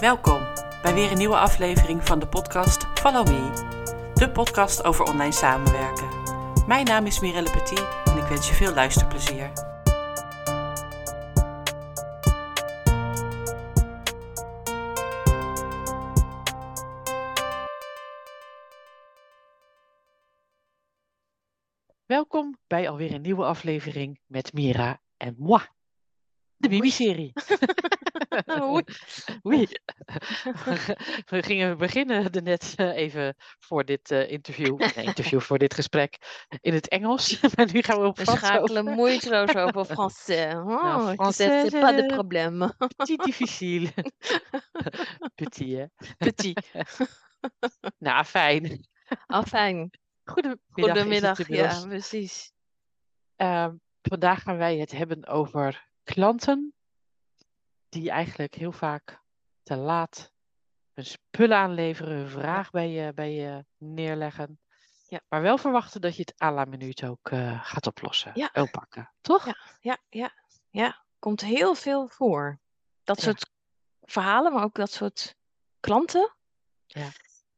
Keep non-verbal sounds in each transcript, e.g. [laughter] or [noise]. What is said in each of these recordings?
Welkom bij weer een nieuwe aflevering van de podcast Follow Me, de podcast over online samenwerken. Mijn naam is Mirelle Petit en ik wens je veel luisterplezier. Welkom bij alweer een nieuwe aflevering met Mira en moi. De Mimi-serie. [laughs] [laughs] Oei. Oei. [laughs] We gingen beginnen net eh, even voor dit eh, interview, [laughs] interview voor dit gesprek in het Engels. Maar nu gaan we op We Frans schakelen over. moeiteloos over français. Oh, Nou, français, c'est pas de eh, problème. Petit difficile. Petit, hè? Petit. Nou, fijn. Afijn. Goedemiddag. Goedemiddag. Ja, precies. Ehm, vandaag gaan wij het hebben over klanten die eigenlijk heel vaak te laat hun spullen aanleveren, hun vraag bij je, bij je neerleggen. Ja. Maar wel verwachten dat je het à la minuut ook eh, gaat oplossen, Ja. oppakken. Toch? Ja. Ja, ja, ja. Komt heel veel voor. Dat Ja. soort verhalen, maar ook dat soort klanten. Ja.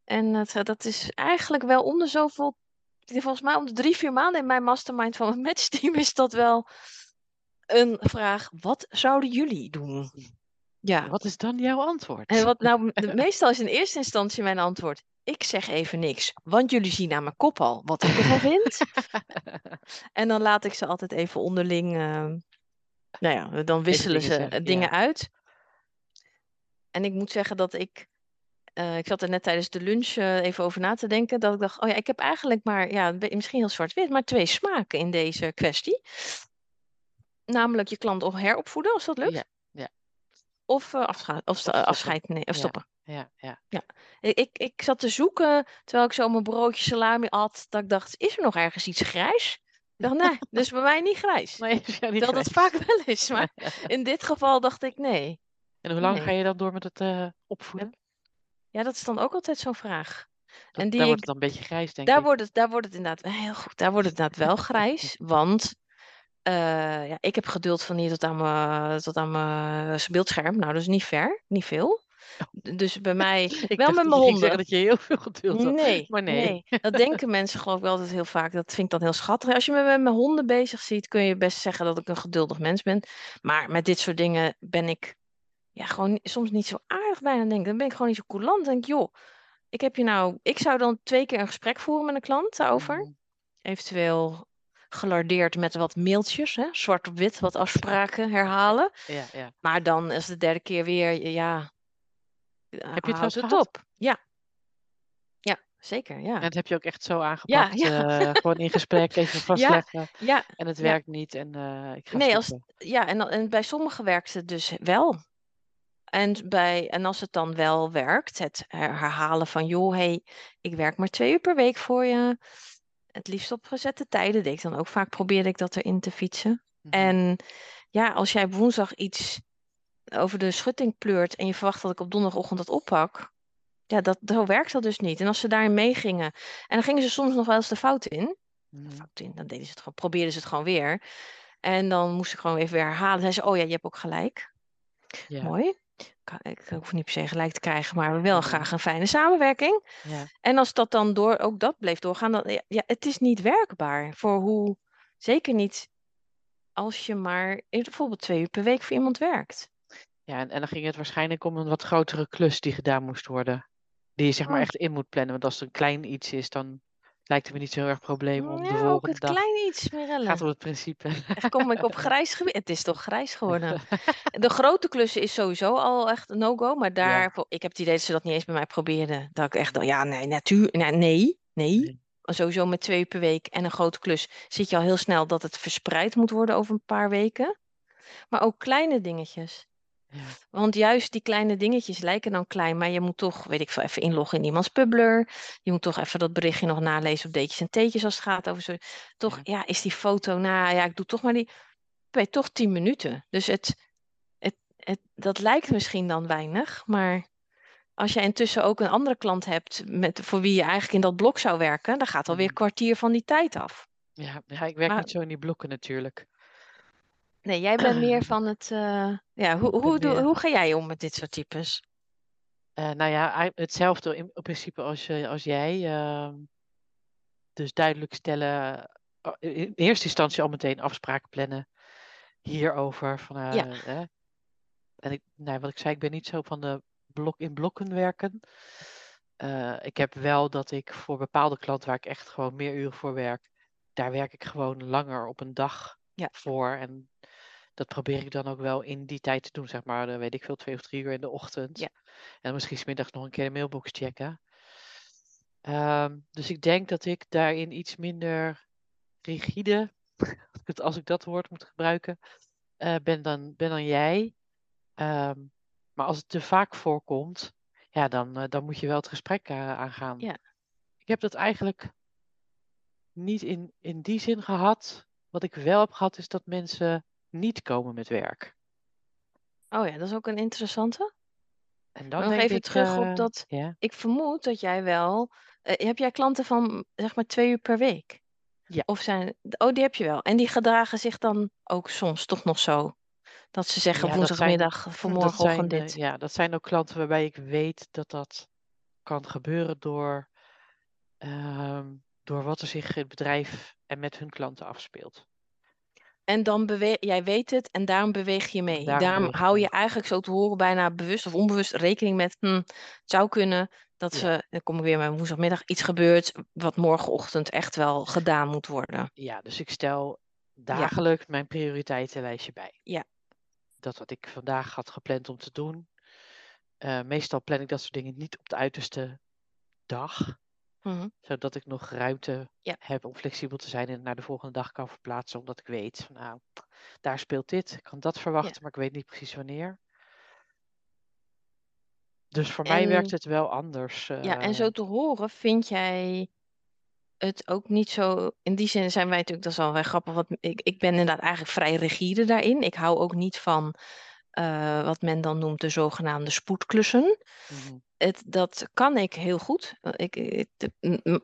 En het, eh, dat is eigenlijk wel om de zoveel, volgens mij om de drie, vier maanden in mijn mastermind van het matchteam is dat wel een vraag. Wat zouden jullie doen? Ja. Wat is dan jouw antwoord? En wat nou, [laughs] de, meestal is in eerste instantie mijn antwoord. Ik zeg even niks, want jullie zien aan mijn kop al wat ik ervan vind. [laughs] En dan laat ik ze altijd even onderling, eh, nou ja, dan wisselen ze zeggen, eh, dingen ja. uit. En ik moet zeggen dat ik, eh, ik zat er net tijdens de lunch eh, even over na te denken, dat ik dacht, oh ja, ik heb eigenlijk maar, ja, misschien heel zwart-wit, maar twee smaken in deze kwestie. Namelijk je klant of heropvoeden, als dat lukt. Ja, ja. Of, eh, afscha- of, afscheid nemen, of Ja. stoppen. ja, ja. Ik, ik, ik zat te zoeken terwijl ik zo mijn broodje salami at. Dat ik dacht, is er nog ergens iets grijs? Ik dacht, nee, [laughs] dus bij mij niet grijs. Nee, niet dat grijs. vaak wel is. [laughs] Maar in dit geval dacht ik, nee. En hoe lang nee. ga je dan door met het eh, opvoeden? Ja, dat is dan ook altijd zo'n vraag. Dat- en die daar wordt ik- het dan een beetje grijs, denk Daar ik. wordt, het, daar wordt het inderdaad heel goed. Daar wordt het inderdaad wel grijs. [laughs] Want ja, ik heb geduld van hier tot aan mijn, tot aan mijn beeldscherm. Nou, dat is niet ver. Niet veel. D- Dus bij [laughs] mij, Ik wel met mijn honden. zeggen dat je heel veel geduld had. Nee, Maar nee. Dat denken [laughs] mensen geloof ik wel altijd heel vaak. Dat vind ik dan heel schattig. Als je me met mijn honden bezig ziet, kun je best zeggen dat ik een geduldig mens ben. Maar met dit soort dingen ben ik ja, gewoon soms niet zo aardig bijna. Denk. Dan ben ik gewoon niet zo coulant. Dan denk ik, joh, ik heb je nou... Ik zou dan twee keer een gesprek voeren met een klant daarover. Mhm. Eventueel gelardeerd met wat mailtjes, hè? zwart op wit, wat afspraken herhalen. Ja, ja. Maar dan is de derde keer weer, ja... Heb je het wel houdt eens het gehad? op. Ja. Ja, zeker, ja. En dat heb je ook echt zo aangepakt. ja. eh, gewoon in gesprek even [laughs] vastleggen. Ja, En het werkt niet. En eh, ik ga Nee, als, ja en, dan- en bij sommigen werkt het dus wel. En, bij, en als het dan wel werkt, het her- herhalen van, joh, hey, ik werk maar twee uur per week voor je. Het liefst op gezette tijden, deed ik dan ook vaak, probeerde ik dat erin te fietsen. Mhm. En ja, als jij op woensdag iets over de schutting pleurt en je verwacht dat ik op donderdagochtend dat oppak, ja, dat, zo werkt dat dus niet. En als ze daarin meegingen, en dan gingen ze soms nog wel eens de fout in, Mhm. fout in. Dan deden ze het gewoon, probeerden ze het gewoon weer. En dan moest ik gewoon even weer herhalen. Zei ze, oh ja, je hebt ook gelijk. Ja, Mooi. Ik hoef niet per se gelijk te krijgen, maar wel Nee. graag een fijne samenwerking. ja. En als dat dan door, ook dat bleef doorgaan, dan, ja, het is niet werkbaar voor hoe, zeker niet als je maar bijvoorbeeld twee uur per week voor iemand werkt. ja en, en dan ging het waarschijnlijk om een wat grotere klus die gedaan moest worden. Die je zeg maar Oh. echt in moet plannen. Want als het een klein iets is, dan lijkt me niet zo heel erg probleem om de Ja, ook volgende het dag. klein iets, Mirelle. Gaat om het principe. Echt kom ik op grijs gebied. Het is toch grijs geworden. [laughs] De grote klussen is sowieso al echt no-go. Maar daar, ik heb het idee dat ze dat niet eens bij mij probeerden. Dat ik echt dacht, ja, nee, natuurlijk. Nee, nee, nee. Nee. Sowieso met twee uur per week en een grote klus zit je al heel snel dat het verspreid moet worden over een paar weken. Maar ook kleine dingetjes. Ja. Want juist die kleine dingetjes lijken dan klein, maar je moet toch, weet ik veel, even inloggen in iemands Publer. Je moet toch even dat berichtje nog nalezen op deetjes en teetjes als het gaat over zo. Toch, Ja. is die foto, nou ja, ik doe toch maar die, weet toch tien minuten. Dus het, het, het, dat lijkt misschien dan weinig, maar als je intussen ook een andere klant hebt met, voor wie je eigenlijk in dat blok zou werken, dan gaat alweer een kwartier van die tijd af. Ja, ja, ik werk Maar- niet zo in die blokken natuurlijk. Nee, jij bent meer van het, eh, ja, hoe, hoe, doe, meer- hoe ga jij om met dit soort types? Eh, nou ja, hetzelfde in, in principe als, eh, als jij. ehm, dus duidelijk stellen. oh, In eerste instantie al meteen afspraken plannen hierover. Van, eh, Ja. hè. En ik, nou, wat ik zei, ik ben niet zo van de blok in blokken werken. Eh, ik heb wel dat ik voor bepaalde klanten waar ik echt gewoon meer uren voor werk, daar werk ik gewoon langer op een dag Ja. voor. En dat probeer ik dan ook wel in die tijd te doen, zeg maar, dan weet ik veel, twee of drie uur in de ochtend. Ja. En misschien 's middags nog een keer de mailbox checken. Ehm, dus ik denk dat ik daarin iets minder rigide, [laughs] als ik het- als ik dat woord moet gebruiken, eh, ben, dan, ben dan jij. Ehm, maar als het te vaak voorkomt, ja, dan, eh, dan moet je wel het gesprek eh, aangaan. Ja. Ik heb dat eigenlijk niet in, in die zin gehad. Wat ik wel heb gehad, is dat mensen niet komen met werk. Oh ja, dat is ook een interessante. En dan Nog denk even ik, terug eh, op dat. Ja, Ik vermoed dat jij wel. eh, heb jij klanten van zeg maar twee uur per week? Ja. Of zijn. Oh, die heb je wel. En die gedragen zich dan ook soms toch nog zo. Dat ze zeggen Ja, dat woensdagmiddag voor dat morgenochtend zijn, eh, dit. ja, dat zijn ook klanten waarbij ik weet dat dat kan gebeuren door, ehm, door wat er zich in het bedrijf en met hun klanten afspeelt. En dan beweeg jij weet het en daarom beweeg je mee. daarom hou je eigenlijk zo te horen bijna bewust of onbewust rekening met. Hm, het zou kunnen dat Ja. ze. Dan kom ik weer met woensdagmiddag iets gebeurt. wat morgenochtend echt wel gedaan moet worden. Ja, dus ik stel dagelijks mijn prioriteitenlijstje bij. Ja. Dat wat ik vandaag had gepland om te doen. Eh, meestal plan ik dat soort dingen niet op de uiterste dag. Mhm. Zodat ik nog ruimte Ja. heb om flexibel te zijn en het naar de volgende dag kan verplaatsen. Omdat ik weet, van, nou, daar speelt dit. Ik kan dat verwachten, maar ik weet niet precies wanneer. Dus voor mij werkt En- het wel anders. Ja, en eh, zo te horen vind jij het ook niet zo. In die zin zijn wij natuurlijk, dat is wel grappig. Want ik, ik ben inderdaad eigenlijk vrij rigide daarin. Ik hou ook niet van eh, wat men dan noemt de zogenaamde spoedklussen. mhm. Het, dat kan ik heel goed. Eh, Ik,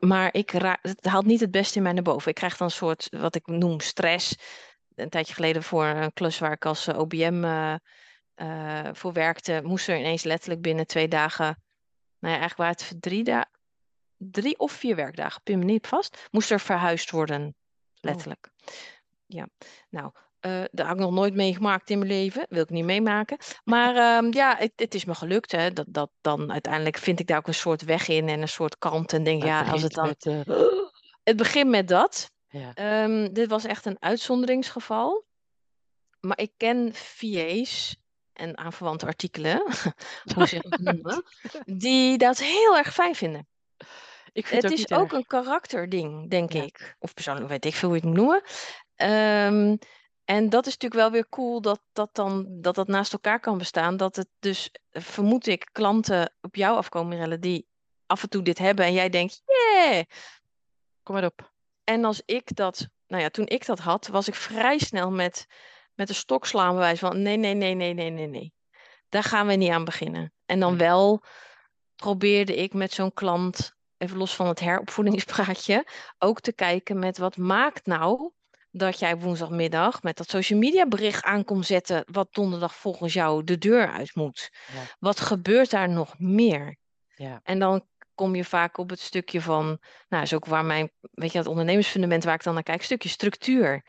maar ik het haalt niet het beste in mij naar boven. Ik krijg dan een soort, wat ik noem, stress. Een tijdje geleden voor een klus waar ik als eh, OBM eh, voor werkte, moest er ineens letterlijk binnen twee dagen, nou ja, eigenlijk waren het drie, da drie of vier werkdagen, pin me niet vast, moest er verhuisd worden, letterlijk. Ja, nou, eh daar heb ik nog nooit meegemaakt in mijn leven, wil ik niet meemaken. Maar ehm, ja, het, het is me gelukt, hè. Dat, dat, dan uiteindelijk vind ik daar ook een soort weg in en een soort kant en denk, ja, als het dan... met, eh, [gasps] Het begint met dat. ja. Ehm, dit was echt een uitzonderingsgeval. Maar ik ken VA's en aanverwante artikelen, hoe ze het noemen, die dat heel erg fijn vinden. Ik vind Het ook is ook erg. een karakterding, denk Ja. ik. Of persoonlijk weet ik veel hoe je het moet noemen. Ehm, en dat is natuurlijk wel weer cool dat dat dan dat dat naast elkaar kan bestaan. Dat het dus, vermoed ik, klanten op jou afkomen, Mirelle, die af en toe dit hebben en jij denkt, yeah, Kom maar op. en als ik dat, nou ja, toen ik dat had, was ik vrij snel met, met de stok slaan bewijs van nee, nee, nee, nee, nee, nee, nee. Daar gaan we niet aan beginnen. En dan Nee. wel probeerde ik met zo'n klant, even los van het heropvoedingspraatje, ook te kijken met wat maakt nou dat jij woensdagmiddag met dat social media bericht aan komt zetten wat donderdag volgens jou de deur uit moet. Ja. Wat gebeurt daar nog meer? Ja. En dan kom je vaak op het stukje van, nou, is ook waar mijn, weet je, het ondernemersfundament waar ik dan naar kijk, stukje structuur.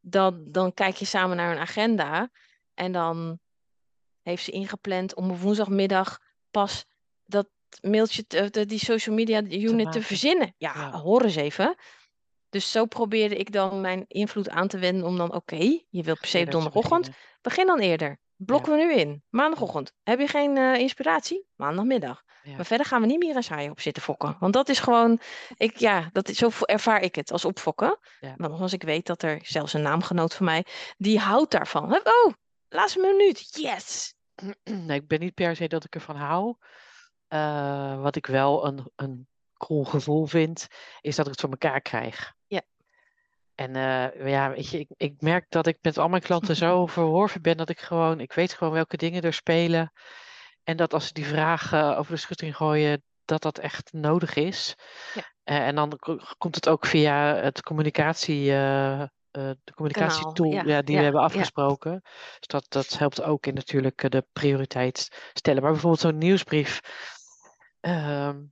Dan, dan kijk je samen naar een agenda en dan heeft ze ingepland om op woensdagmiddag pas dat mailtje, te- die social media unit te, verzinnen. Ja, Ja. hoor eens even. Dus zo probeerde ik dan mijn invloed aan te wenden om dan, oké, je wilt per se op donderdagochtend, begin dan eerder. Blokken we nu in. Maandagochtend. Heb je geen eh, inspiratie? Maandagmiddag. Ja. Maar verder gaan we niet meer een saai op zitten fokken. Want dat is gewoon, ik, ja, dat is, zo ervaar ik het als opfokken. Ja. Maar nogmaals, ik weet dat er zelfs een naamgenoot van mij, die houdt daarvan. Oh, laatste minuut. Yes. [clears throat] Nee, ik ben niet per se dat ik ervan hou. Eh, wat ik wel een, een cool gevoel vind, is dat ik het voor elkaar krijg. En eh, ja, weet je, ik, ik merk dat ik met al mijn klanten zo [laughs] verworven ben dat ik gewoon, ik weet gewoon welke dingen er spelen. En dat als ze die vragen over de schutting gooien, dat dat echt nodig is. Ja. Eh, en dan ko- komt het ook via het communicatiekanaal eh, de communicatietool ja, ja, die ja, we hebben afgesproken. Dus dat, dat helpt ook in natuurlijk eh, de prioriteit stellen. Maar bijvoorbeeld zo'n nieuwsbrief ehm,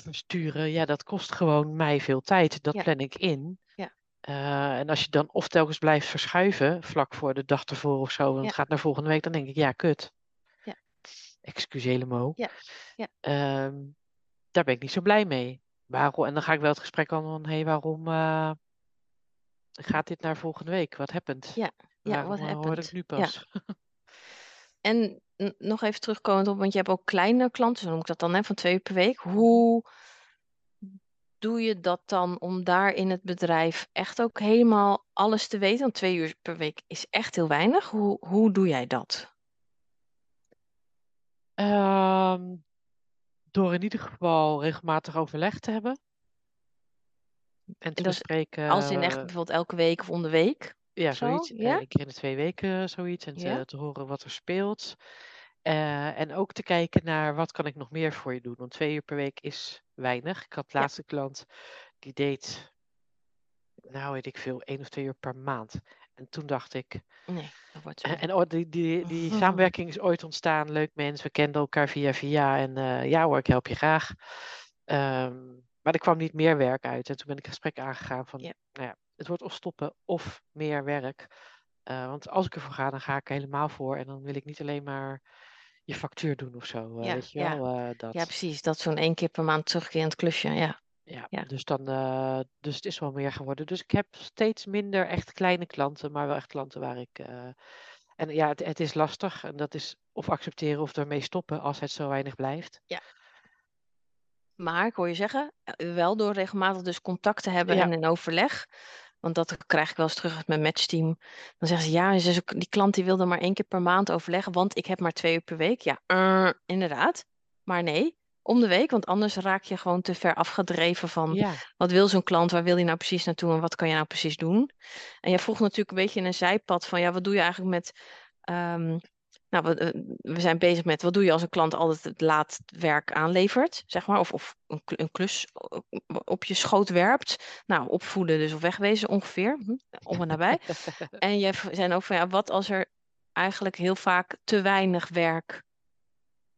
versturen, ja, dat kost gewoon mij veel tijd. Dat Ja. plan ik in. Ja. Eh, en als je dan of telkens blijft verschuiven, vlak voor de dag ervoor of zo, en Ja. het gaat naar volgende week, dan denk ik, ja, kut. Ja. Excusez le mot. Ja, ja. Ehm, daar ben ik niet zo blij mee. Waarom, en dan ga ik wel het gesprek aan van, hé, hey, waarom eh, gaat dit naar volgende week? Wat happened? Ja, ja, wat eh, happened? ik nu pas? [laughs] En n- nog even terugkomend op, want je hebt ook kleine klanten, zo noem ik dat dan, hè, van twee uur per week. Hoe doe je dat dan om daar in het bedrijf echt ook helemaal alles te weten? Want twee uur per week is echt heel weinig. Hoe, hoe doe jij dat? Ehm, door in ieder geval regelmatig overleg te hebben. En te dat is bespreken. Als in echt eh, bijvoorbeeld elke week of om de week? Ja, Zo, zoiets. Eh, ja? Een keer in de twee weken zoiets. En te, Ja? te horen wat er speelt. Eh, en ook te kijken naar wat kan ik nog meer voor je doen. Want twee uur per week is weinig. Ik had de Ja. laatste klant die deed, nou weet ik veel, één of twee uur per maand. En toen dacht ik, Nee, dat wordt zo. en, ooit die, die, die [laughs] samenwerking is ooit ontstaan. Leuk mens, we kenden elkaar via via. En eh, ja hoor, ik help je graag. Ehm, maar er kwam niet meer werk uit. En toen ben ik gesprek aangegaan van, Ja. nou ja, het wordt of stoppen of meer werk. Eh, want als ik ervoor ga, dan ga ik er helemaal voor. En dan wil ik niet alleen maar je factuur doen of zo. eh, Ja, weet je ja. wel? eh, dat. Ja, precies. Dat zo'n één keer per maand terugkerend klusje. Ja. Ja, Ja. Dus, dan, dus het is wel meer geworden. Dus ik heb steeds minder echt kleine klanten, maar wel echt klanten waar ik. en ja, het, het is lastig. En dat is of accepteren of ermee stoppen als het zo weinig blijft. Maar ik hoor je zeggen, wel door regelmatig dus contact te hebben Ja. en in overleg. Want dat krijg ik wel eens terug uit mijn matchteam. Dan zeggen ze, ja, die klant die wilde maar één keer per maand overleggen, want ik heb maar twee uur per week. Ja, eh, inderdaad. Maar nee, om de week, want anders raak je gewoon te ver afgedreven van Ja, wat wil zo'n klant, waar wil hij nou precies naartoe en wat kan je nou precies doen? En jij vroeg natuurlijk een beetje in een zijpad van, ja, wat doe je eigenlijk met, ehm, nou, we, eh, we zijn bezig met, wat doe je als een klant altijd het laat werk aanlevert, zeg maar, of, of een, een klus o- op je schoot werpt. Nou, opvoeden dus of wegwezen ongeveer, hm, om en nabij. [laughs] En v- zijn ook van, ja, wat als er eigenlijk heel vaak te weinig werk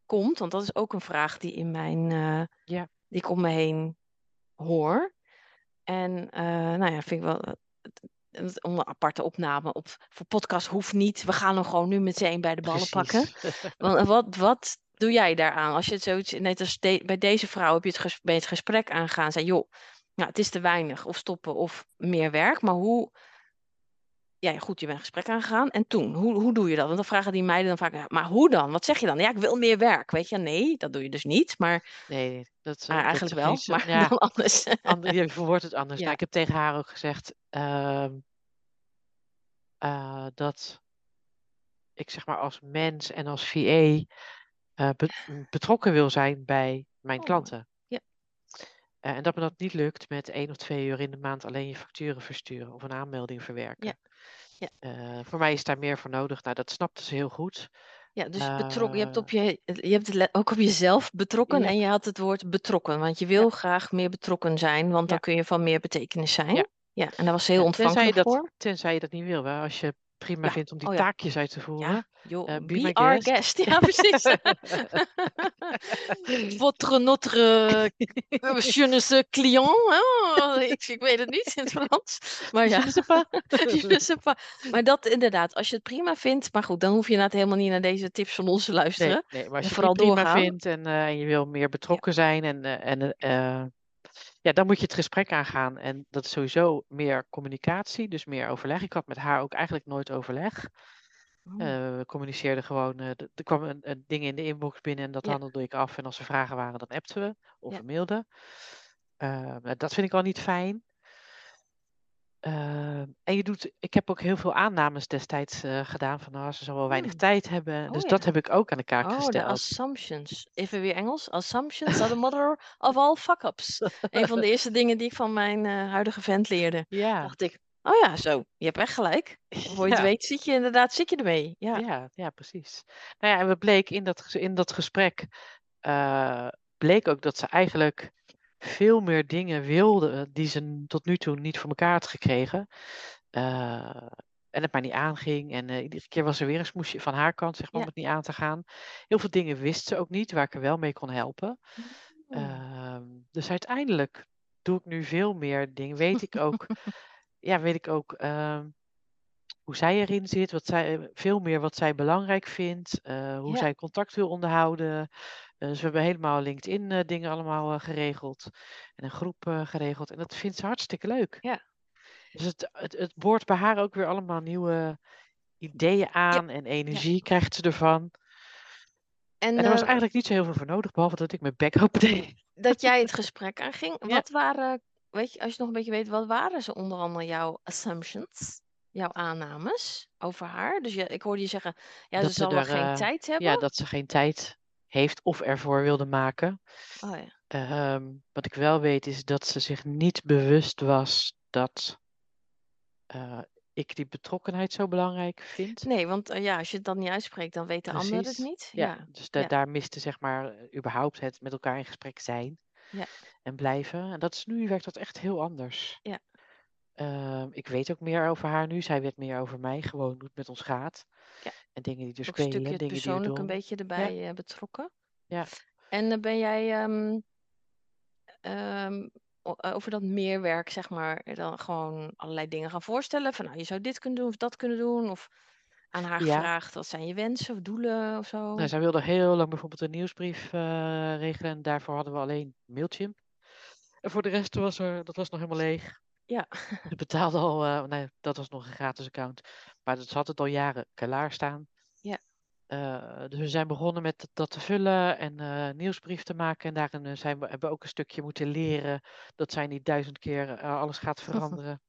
komt? Want dat is ook een vraag die in mijn, eh, Ja. die ik om me heen hoor. En eh, nou ja, vind ik wel. Een aparte opname op, voor podcast hoeft niet. We gaan hem gewoon nu meteen bij de ballen pakken. Want wat, wat doe jij daaraan? Als je het zoiets, net als de- bij deze vrouw heb je het, ges, bij het gesprek aangaan. Zei, joh, nou, het is te weinig. Of stoppen of meer werk. Maar hoe, ja, goed, je bent een gesprek aangegaan. En toen, hoe, hoe doe je dat? Want dan vragen die meiden dan vaak, maar hoe dan? Wat zeg je dan? Ja, ik wil meer werk. Weet je, nee, dat doe je dus niet. Maar, Nee, dat, maar dat eigenlijk wel. Maar ja, [laughs] dan anders. ander, je verwoordt het anders. Ja. Nou, ik heb tegen haar ook gezegd ehm, eh, dat ik zeg maar als mens en als VA eh, be- betrokken wil zijn bij mijn Oh, klanten. ja. Eh, en dat me dat niet lukt met één of twee uur in de maand alleen je facturen versturen of een aanmelding verwerken. Ja. Eh, voor mij is daar meer voor nodig. Nou, dat snapte ze heel goed. Ja, dus betrokken, je hebt, op je, je hebt het ook op jezelf betrokken Ja. en je had het woord betrokken. Want je wil graag meer betrokken zijn, want dan Ja. kun je van meer betekenis zijn. Ja. En daar was ze heel Ja, tenzij, je ontvankelijk dat, voor. tensij je dat niet wil. Hè? Als je prima Ja. vindt om die Oh ja. taakjes uit te voeren. Ja, Eh, be our guest. guest. Ja, precies. [laughs] Votre, notre, je ne sais client. hè? Ik, ik weet het niet in het Frans. Maar ja. [laughs] Maar dat inderdaad, als je het prima vindt. Maar goed, dan hoef je inderdaad helemaal niet naar deze tips van ons te luisteren. nee, maar als je het prima doorgaan. vindt en, eh, en je wil meer betrokken zijn, en, eh, en, ja, dan moet je het gesprek aangaan. En dat is sowieso meer communicatie, dus meer overleg. Ik had met haar ook eigenlijk nooit overleg. Oh. Eh, we communiceerden gewoon, eh, er kwam een, een ding in de inbox binnen en dat Ja. handelde ik af. En als er vragen waren, dan appten we of Ja. we mailden. Eh, nou, dat vind ik al niet fijn. Eh, en je doet, ik heb ook heel veel aannames destijds eh, gedaan van nou, ze zal wel weinig Hmm. tijd hebben. Oh dus ja. dat heb ik ook aan de kaak Oh, de gesteld. assumptions. Even weer Engels. Assumptions are the [laughs] mother of all fuck-ups. Een van de eerste dingen die ik van mijn eh, huidige vent leerde. Ja, Dacht ik, oh ja, zo, je hebt echt gelijk. [laughs] Voor je het weet zit je inderdaad zit je ermee. Ja. ja, ja, precies. Nou ja, en we bleek in dat, in dat gesprek, eh, bleek ook dat ze eigenlijk veel meer dingen wilde die ze tot nu toe niet voor elkaar had gekregen. Uh, en het maar niet aanging. En uh, iedere keer was er weer een smoesje van haar kant, zeg maar, Ja. om het niet aan te gaan. Heel veel dingen wist ze ook niet, waar ik er wel mee kon helpen. Oh. Ehm, dus uiteindelijk doe ik nu veel meer dingen. Weet ik ook, [laughs] ja, weet ik ook ehm, hoe zij erin zit, wat zij, veel meer wat zij belangrijk vindt, eh, hoe Ja. zij contact wil onderhouden. Eh, dus we hebben helemaal LinkedIn eh, dingen allemaal eh, geregeld en een groep eh, geregeld. En dat vindt ze hartstikke leuk. Ja. Dus het, het, het boort bij haar ook weer allemaal nieuwe ideeën aan en energie krijgt ze ervan. En, En er was eh, eigenlijk niet zo heel veel voor nodig, behalve dat ik mijn bek open deed. dat [laughs] jij het gesprek aanging. Ja. Wat waren, weet je, als je nog een beetje weet, wat waren ze onder andere jouw assumptions? Jouw aannames over haar? Dus je, ik hoorde je zeggen, ja, Dat ze zal wel er, geen eh, tijd hebben. Ja, dat ze geen tijd heeft of ervoor wilde maken. Oh ja. Ehm, wat ik wel weet is dat ze zich niet bewust was dat eh, ik die betrokkenheid zo belangrijk vind. Nee, want eh, ja, als je het dan niet uitspreekt, dan weet de ander het niet. Ja, Ja. dus da- ja. daar miste zeg maar überhaupt het met elkaar in gesprek zijn Ja. en blijven. En dat is nu werkt dat echt heel anders. Ja. Ehm, ik weet ook meer over haar nu. Zij weet meer over mij, gewoon hoe het met ons gaat. Ja. En dingen die er Ook een spelen, stukje die we persoonlijk een beetje erbij eh, betrokken. Ja. En eh, ben jij ehm, ehm, eh, over dat meerwerk, zeg maar, dan gewoon allerlei dingen gaan voorstellen? Van nou, je zou dit kunnen doen of dat kunnen doen. Of aan haar Ja. gevraagd, wat zijn je wensen of doelen of zo? Nou, zij wilde heel lang bijvoorbeeld een nieuwsbrief regelen en daarvoor hadden we alleen Mailchimp. En voor de rest was er, dat was nog helemaal leeg. Ja. Ze betaalde al, eh, nee, dat was nog een gratis account, maar dat had het al jaren klaarstaan. Ja. Eh, dus we zijn begonnen met dat- te vullen en eh, nieuwsbrief te maken. En daarin zijn we, hebben we ook een stukje moeten leren dat zij niet duizend keer alles gaat [laughs] veranderen.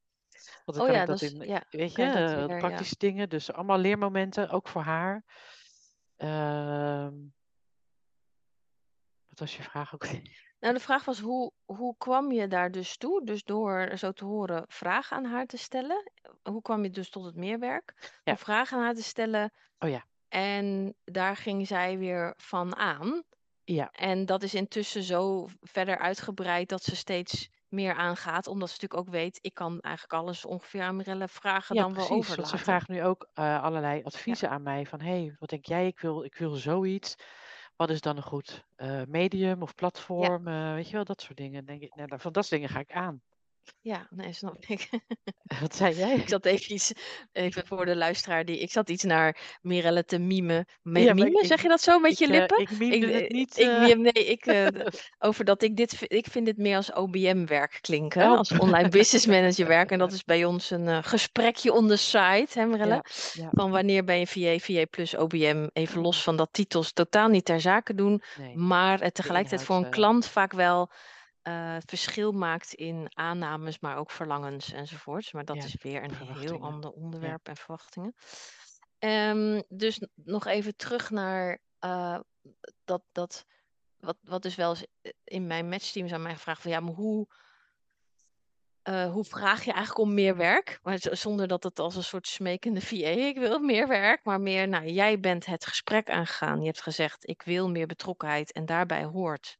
Want dan Oh kan ja, ik dat is- in, ja, weet je, ja. praktische dingen. Dus allemaal leermomenten, ook voor haar. Ehm, wat was je vraag ook? Nou, de vraag was, hoe, hoe kwam je daar dus toe? Dus door zo te horen vragen aan haar te stellen. Hoe kwam je dus tot het meerwerk? Ja. Door vragen aan haar te stellen. Oh ja. En daar ging zij weer van aan. Ja, En dat is intussen zo verder uitgebreid dat ze steeds meer aangaat. Omdat ze natuurlijk ook weet, ik kan eigenlijk alles ongeveer aan Mirelle vragen ja dan wel precies. Want overlaten. ze vraagt nu ook eh, allerlei adviezen aan mij. Van, hé, hey, wat denk jij? Ik wil, ik wil zoiets. Wat is dan een goed eh, medium of platform? Eh, weet je wel, dat soort dingen. Denk ik, nou, van dat soort dingen ga ik aan. Ja, nee, snap ik. [laughs] [laughs] Wat zei jij? Ik zat even iets, even voor de luisteraar, die, ik zat iets naar Mirelle te mimen. Me, Ja, mimen, ik- zeg je dat zo met je ik, eh, lippen? ik mimde Ik, het eh, niet. ik, eh, nee, ik, [laughs] over dat ik dit, ik vind dit meer als OBM-werk klinken, Oh. als online business manager werk. En dat is bij ons een gesprekje on the side, hè Mirelle? ja, ja, Van wanneer ben je VA, VA plus OBM, even los van dat titels totaal niet ter zake doen, nee. maar tegelijkertijd voor een klant vaak wel eh, het verschil maakt in aannames, maar ook verlangens enzovoorts. Maar dat Ja, is weer een heel ander onderwerp en verwachtingen. Ehm, dus nog even terug naar eh, dat, dat wat, wat dus wel eens in mijn matchteams aan mij gevraagd van ja, maar hoe, eh, hoe vraag je eigenlijk om meer werk? Maar zonder dat het als een soort smekende VA, ik wil meer werk, maar meer, nou, jij bent het gesprek aangegaan. Je hebt gezegd, ik wil meer betrokkenheid en daarbij hoort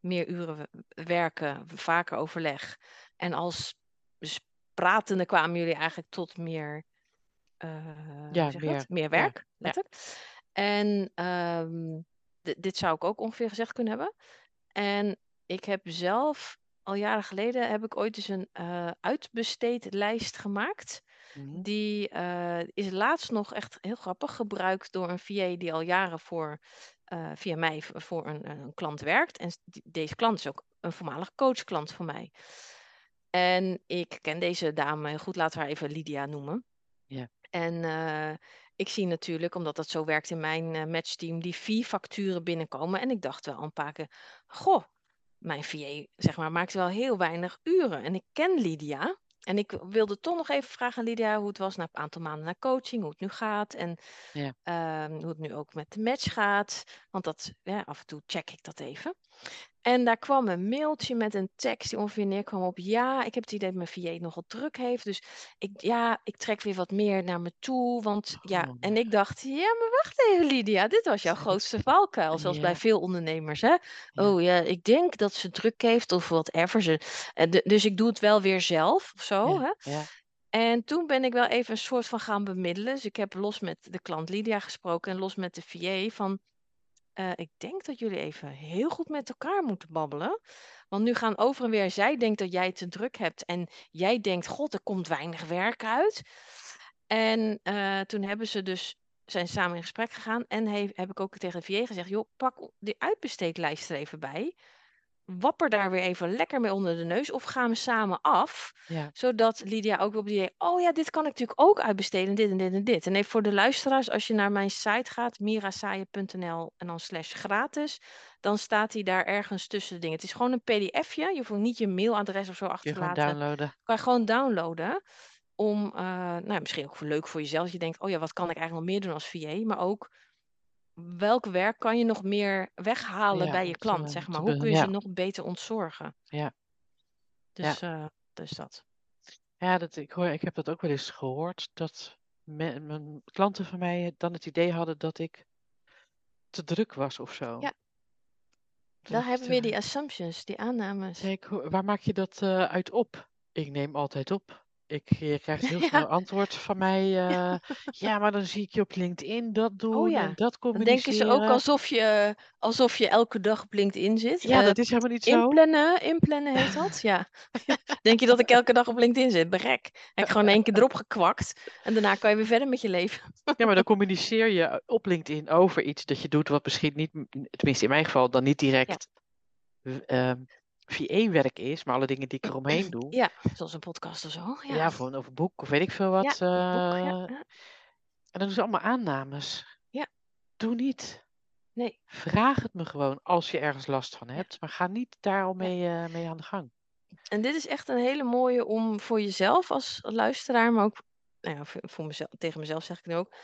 meer uren werken, vaker overleg. En als dus pratende kwamen jullie eigenlijk tot meer, eh, Ja, meer- meer werk, ja. letterlijk. En ehm, di- dit zou ik ook ongeveer gezegd kunnen hebben. En ik heb zelf, al jaren geleden, heb ik ooit eens een eh uitbesteedlijst gemaakt. Mhm. Die eh, is laatst nog echt heel grappig gebruikt door een VA die al jaren voor, eh, via mij v- voor een, een klant werkt. En s- die- deze klant is ook een voormalig coachklant van mij. En ik ken deze dame heel goed, laten we haar even Lydia noemen. Ja. En eh, ik zie natuurlijk, omdat dat zo werkt in mijn eh, matchteam, die vier facturen binnenkomen. En ik dacht wel een paar keer, goh, mijn VA zeg maar, maakt wel heel weinig uren. En ik ken Lydia. En ik wilde toch nog even vragen aan Lydia hoe het was na een aantal maanden na coaching, hoe het nu gaat. En Ja. ehm, hoe het nu ook met de match gaat. Want dat, ja, af en toe check ik dat even. En daar kwam een mailtje met een tekst die ongeveer neerkwam op ja, ik heb het idee dat mijn VA nogal druk heeft. Dus ik, ja, ik trek weer wat meer naar me toe. Want ja, en ik dacht, ja, maar wacht even Lydia, dit was jouw grootste valkuil. Zoals bij veel ondernemers, hè. Ja. Oh ja, ik denk dat ze druk heeft of whatever. Ze, eh, dus ik doe het wel weer zelf of zo, Ja, hè. ja, En toen ben ik wel even een soort van gaan bemiddelen. Dus ik heb los met de klant Lydia gesproken en los met de VA van... eh, ik denk dat jullie even heel goed met elkaar moeten babbelen. Want nu gaan over en weer. Zij denkt dat jij het te druk hebt. En jij denkt, god, er komt weinig werk uit. En eh, toen hebben ze dus, zijn samen in gesprek gegaan. En he- heb ik ook tegen VA gezegd, joh, pak die uitbesteedlijst er even bij. Wapper daar weer even lekker mee onder de neus. Of gaan we samen af ja. zodat Lydia ook op die idee, oh ja, dit kan ik natuurlijk ook uitbesteden, dit en dit en dit. En even voor de luisteraars, als je naar mijn site gaat, mirasaaien.nl en dan slash gratis, dan staat hij daar ergens tussen de dingen. Het is gewoon een pdfje, je hoeft niet je mailadres of zo achter te laten. downloaden. Kan je gewoon downloaden, om, eh, nou misschien ook leuk voor jezelf, dat je denkt, oh ja, wat kan ik eigenlijk nog meer doen als VA, maar ook, welk werk kan je nog meer weghalen Ja, bij je klant, zeg maar. Hoe kun je ja. ze nog beter ontzorgen? Ja. Dus, eh, dus dat. Ja, dat, ik, hoor, ik heb dat ook wel eens gehoord, dat me- mijn klanten van mij dan het idee hadden dat ik te druk was of zo. Ja. Ik hebben we weer die assumptions, die aannames. ik, "Hoe- waar maak je dat eh, uit op? Ik neem altijd op. Ik, je krijgt heel [laughs] Ja. snel antwoord van mij. [laughs] eh, ja, maar dan zie ik je op LinkedIn dat doen Oh ja, en dat Dan denken ze ook communiceren. alsof je, alsof je elke dag op LinkedIn zit. Ja, Eh, dat is helemaal niet zo. inplannen, inplannen heet dat. Ja. [laughs] Denk je dat ik elke dag op LinkedIn zit? Berek. Heb ik gewoon één keer erop gekwakt. En daarna kan je weer verder met je leven. Ja, maar dan communiceer je op LinkedIn over iets dat je doet, wat misschien niet, tenminste in mijn geval, dan niet direct ehm VA-werk is, maar alle dingen die ik eromheen [laughs] doe. Ja, zoals een podcast of zo. Ja, Ja, voor, of een boek of weet ik veel wat. een boek, ja, eh, ja. En dan doen ze allemaal aannames. Ja. Doe niet. Nee. Vraag het me gewoon als je ergens last van hebt, maar ga niet daar al Ja. mee, eh, mee aan de gang. En dit is echt een hele mooie om voor jezelf als luisteraar, maar ook nou ja, voor mezelf, tegen mezelf zeg ik nu ook,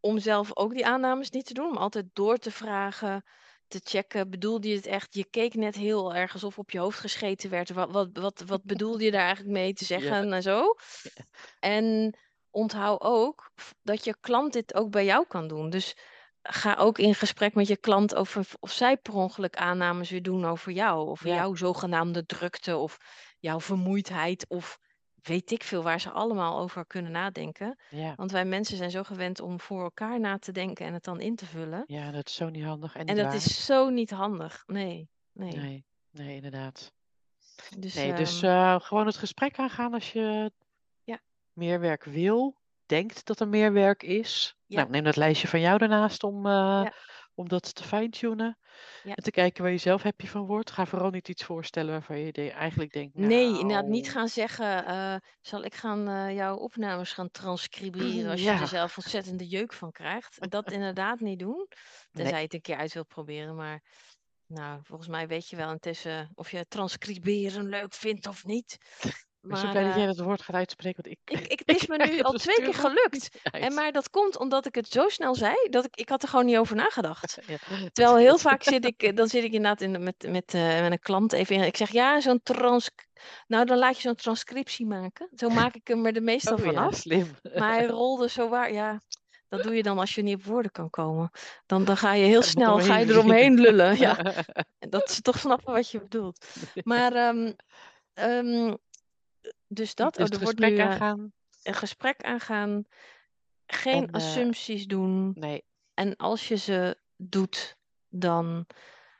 om zelf ook die aannames niet te doen, om altijd door te vragen, te checken, bedoelde je het echt? Je keek net heel erg alsof op je hoofd gescheten werd. Wat, wat, wat, wat [laughs] bedoelde je daar eigenlijk mee te zeggen en zo? [laughs] En onthoud ook dat je klant dit ook bij jou kan doen. Dus ga ook in gesprek met je klant over of zij per ongeluk aannames weer doen over jou. Over Ja. jouw zogenaamde drukte of jouw vermoeidheid of weet ik veel waar ze allemaal over kunnen nadenken. Ja, Want wij mensen zijn zo gewend om voor elkaar na te denken en het dan in te vullen. ja, dat is zo niet handig en En dat waar. is zo niet handig. Nee, nee. Nee, nee, inderdaad. Dus, Nee, dus ehm, eh, gewoon het gesprek aangaan als je Ja. meer werk wil, denkt dat er meer werk is. Ja. Nou, neem dat lijstje van jou daarnaast om, eh, om dat te fine-tunen. Ja. En te kijken waar je zelf happy van wordt. Ga vooral niet iets voorstellen waarvan je de- eigenlijk denkt, Nee, inderdaad niet nou, gaan zeggen, eh, zal ik gaan eh, jouw opnames gaan transcriberen als je Ja. er zelf ontzettende jeuk van krijgt. Dat inderdaad niet doen, tenzij je het een keer uit wilt proberen. Maar nou, volgens mij weet je wel intussen of je transcriberen leuk vindt of niet. Ik ben zo Maar blij dat jij dat woord gaat uitspreken, want ik, ik, [laughs] ik, het is me nu al dus twee keer gelukt. En maar dat komt omdat ik het zo snel zei, dat ik, ik had er gewoon niet over nagedacht. [laughs] Ja, Terwijl heel vaak zit ik, eh, dan zit ik inderdaad in, met, met, eh, met een klant even in. Ik zeg ja, zo'n trans. Nou, dan laat je zo'n transcriptie maken. Zo maak ik hem er de meestal Oh ja, vanaf. slim. Maar hij [laughs] rolde zo waar. Ja, dat doe je dan als je niet op woorden kan komen. Dan, dan ga je heel snel ga je omheen eromheen lullen. Ja, dat ze toch snappen wat je bedoelt. Maar ehm, ehm, dus dat. Dus oh, er wordt gesprek nu eh, aangaan. een gesprek aangaan. Geen En, eh, assumpties doen. Nee, En als je ze doet, dan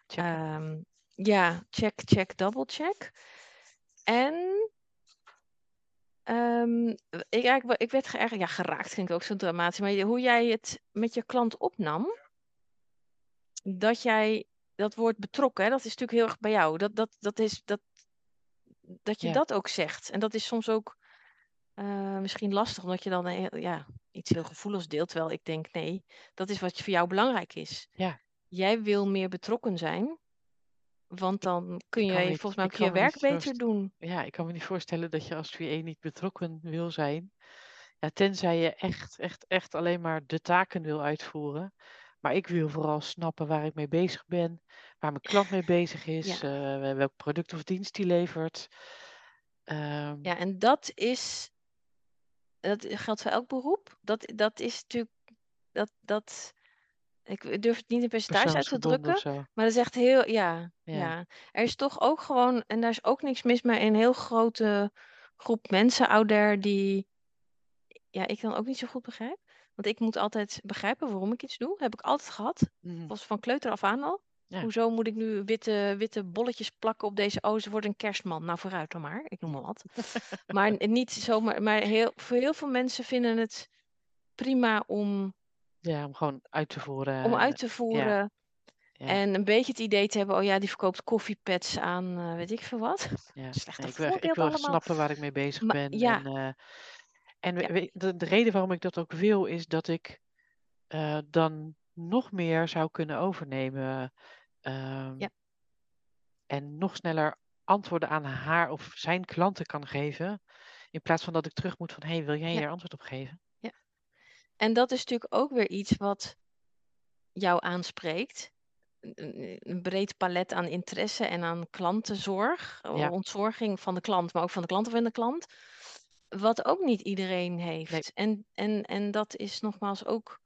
check. Ehm, ja, check, check, double check. En ehm, ik, eigenlijk, ik werd ge- ja, geraakt, vind ik ook zo dramatisch. Maar hoe jij het met je klant opnam, dat jij dat woord betrokken, hè, dat is natuurlijk heel erg bij jou. Dat, dat, dat, is, dat, dat je Ja. dat ook zegt. En dat is soms ook eh, misschien lastig, omdat je dan eh, ja, iets heel gevoeligs deelt. Terwijl ik denk, nee, dat is wat voor jou belangrijk is. Ja. Jij wil meer betrokken zijn, want dan kun je niet- volgens mij ook je werk beter doen. Ja, ik kan me niet voorstellen dat je als VA niet betrokken wil zijn. Ja, tenzij je echt, echt, echt alleen maar de taken wil uitvoeren. Maar ik wil vooral snappen waar ik mee bezig ben, waar mijn klant mee bezig is, eh, welk product of dienst die levert. Ehm, Ja, en dat is, dat geldt voor elk beroep. Dat, dat is natuurlijk, dat, dat, ik durf het niet in percentage uit te drukken, maar dat is echt heel, ja, Ja. ja. Er is toch ook gewoon, en daar is ook niks mis mee, een heel grote groep mensen out there die, ja, ik dan ook niet zo goed begrijp. Want ik moet altijd begrijpen waarom ik iets doe. Heb ik altijd gehad. Mhm. Was van kleuter af aan al. Ja. Hoezo moet ik nu witte, witte bolletjes plakken op deze? Oh, ze wordt een kerstman. Nou, vooruit dan maar. Ik noem maar wat. [laughs] maar niet zomaar. Maar heel, voor heel veel mensen vinden het prima om, Ja, om gewoon uit te voeren. om uit te voeren. ja. En een beetje het idee te hebben, oh ja, die verkoopt koffiepads aan eh, weet ik veel wat. Ja. [laughs] Slechte Nee, ik wil, ik wil allemaal. snappen waar ik mee bezig Maar- ben. ja. En, eh, en Ja. we- de, de reden waarom ik dat ook wil, is dat ik eh, dan nog meer zou kunnen overnemen. Ehm, Ja. En nog sneller antwoorden aan haar of zijn klanten kan geven. In plaats van dat ik terug moet van, hé, hey, wil jij Ja. hier antwoord op geven? En dat is natuurlijk ook weer iets wat jou aanspreekt. Een- breed palet aan interesse en aan klantenzorg, Ja. ontzorging van de klant, maar ook van de klant of in de klant. Wat ook niet iedereen heeft. Nee. En, en, en dat is nogmaals ook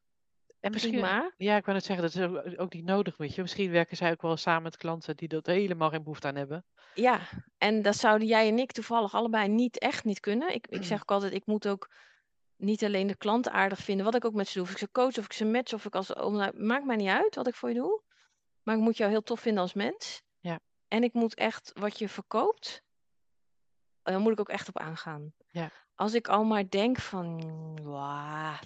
En misschien, prima. ja, ik wou net zeggen, dat is ook, ook niet nodig, weet je. Misschien werken zij ook wel samen met klanten die dat helemaal geen behoefte aan hebben. Ja, en dat zouden jij en ik toevallig allebei niet echt niet kunnen. Ik, ik zeg ook altijd, ik moet ook niet alleen de klant aardig vinden, wat ik ook met ze doe. Of ik ze coach, of ik ze match, of ik als... nou, maakt mij niet uit wat ik voor je doe. Maar ik moet jou heel tof vinden als mens. Ja. En ik moet echt wat je verkoopt, eh, daar moet ik ook echt op aangaan. Ja. Als ik al maar denk van, wauw,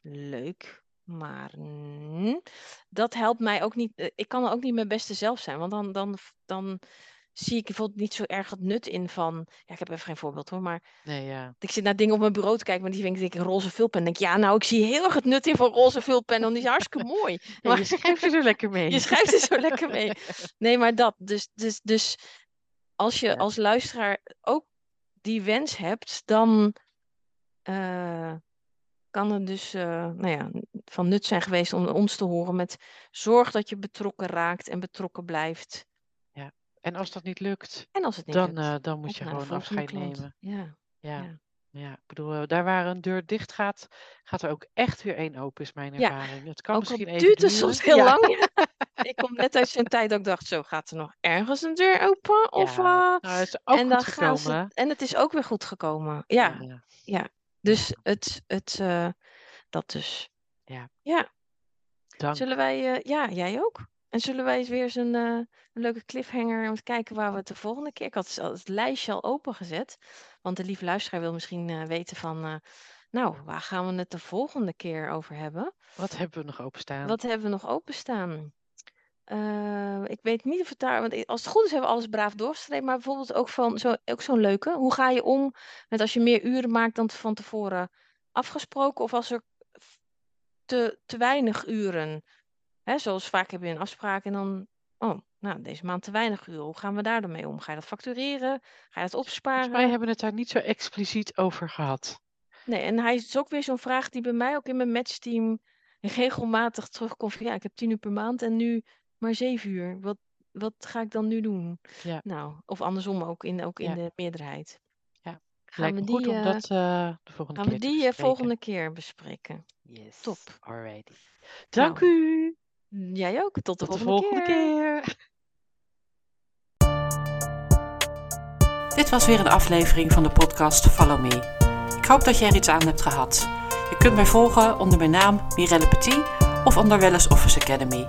leuk, maar mm, dat helpt mij ook niet. eh, Ik kan ook niet mijn beste zelf zijn, want dan, dan, dan zie ik bijvoorbeeld niet zo erg het nut in van, ja, ik heb even geen voorbeeld hoor, maar Nee, ja. ik zit naar dingen op mijn bureau te kijken, maar die vind ik, denk ik roze vulpen. En denk ja, nou, ik zie heel erg het nut in van roze vulpen, want die is hartstikke [laughs] mooi. Ja, Maar- je schrijft er zo lekker mee. [laughs] je schrijft er zo lekker mee. [laughs] Nee, maar dat. Dus, dus, dus als je Ja. als luisteraar ook die wens hebt, dan eh, kan het dus eh, nou ja, van nut zijn geweest om ons te horen met zorg dat je betrokken raakt en betrokken blijft. En als dat niet lukt, En als het niet dan, lukt, eh, dan moet je gewoon afscheid klant. nemen. Ja, Ja, ja. ja. ik bedoel, eh, daar waar een deur dicht gaat, gaat er ook echt weer één open, is mijn Ja, ervaring. Het kan ook misschien even duurt het soms heel Ja, lang. [laughs] ik kom net uit zo'n tijd dat ik dacht, zo gaat er nog ergens een deur open? Of, ja. Nou, het is ook en dan gaan ze, en het is ook weer goed gekomen. Ja, ja. Dus het, het eh, dat dus. Ja. Ja, Dank. zullen wij, eh, ja, jij ook. En zullen wij eens weer eens een, eh, een leuke cliffhanger om te kijken waar we het de volgende keer. Ik had het- lijstje al opengezet, want de lieve luisteraar wil misschien weten van, nou, waar gaan we het de volgende keer over hebben? Wat hebben we nog openstaan? Wat hebben we nog openstaan? Eh, ik weet niet of het daar, want als het goed is hebben we alles braaf doorgestreept, maar bijvoorbeeld ook van zo, ook zo'n leuke. Hoe ga je om met als je meer uren maakt dan van tevoren afgesproken of als er te, te weinig uren? Hè, zoals vaak heb je een afspraak en dan, oh, nou, deze maand te weinig uren. Hoe gaan we daar dan mee om? Ga je dat factureren? Ga je dat opsparen? Volgens mij hebben we het daar niet zo expliciet over gehad. Nee, en hij is ook weer zo'n vraag die bij mij ook in mijn matchteam regelmatig terugkomt. van, Ja, ik heb tien uur per maand en nu maar zeven uur. Wat, wat ga ik dan nu doen? Ja. Nou, of andersom ook in, ook in Ja. de meerderheid. Ja, Gaan Lijkt we die, goed om eh, dat eh, de volgende gaan keer we die eh, bespreken. volgende keer bespreken? Yes. Top. Alrighty. Dank Nou, u. Jij ook. Tot de, Tot de volgende, volgende keer. keer. [laughs] Dit was weer een aflevering van de podcast Follow Me. Ik hoop dat jij er iets aan hebt gehad. Je kunt mij volgen onder mijn naam Mirelle Petit of onder Wellness Office Academy.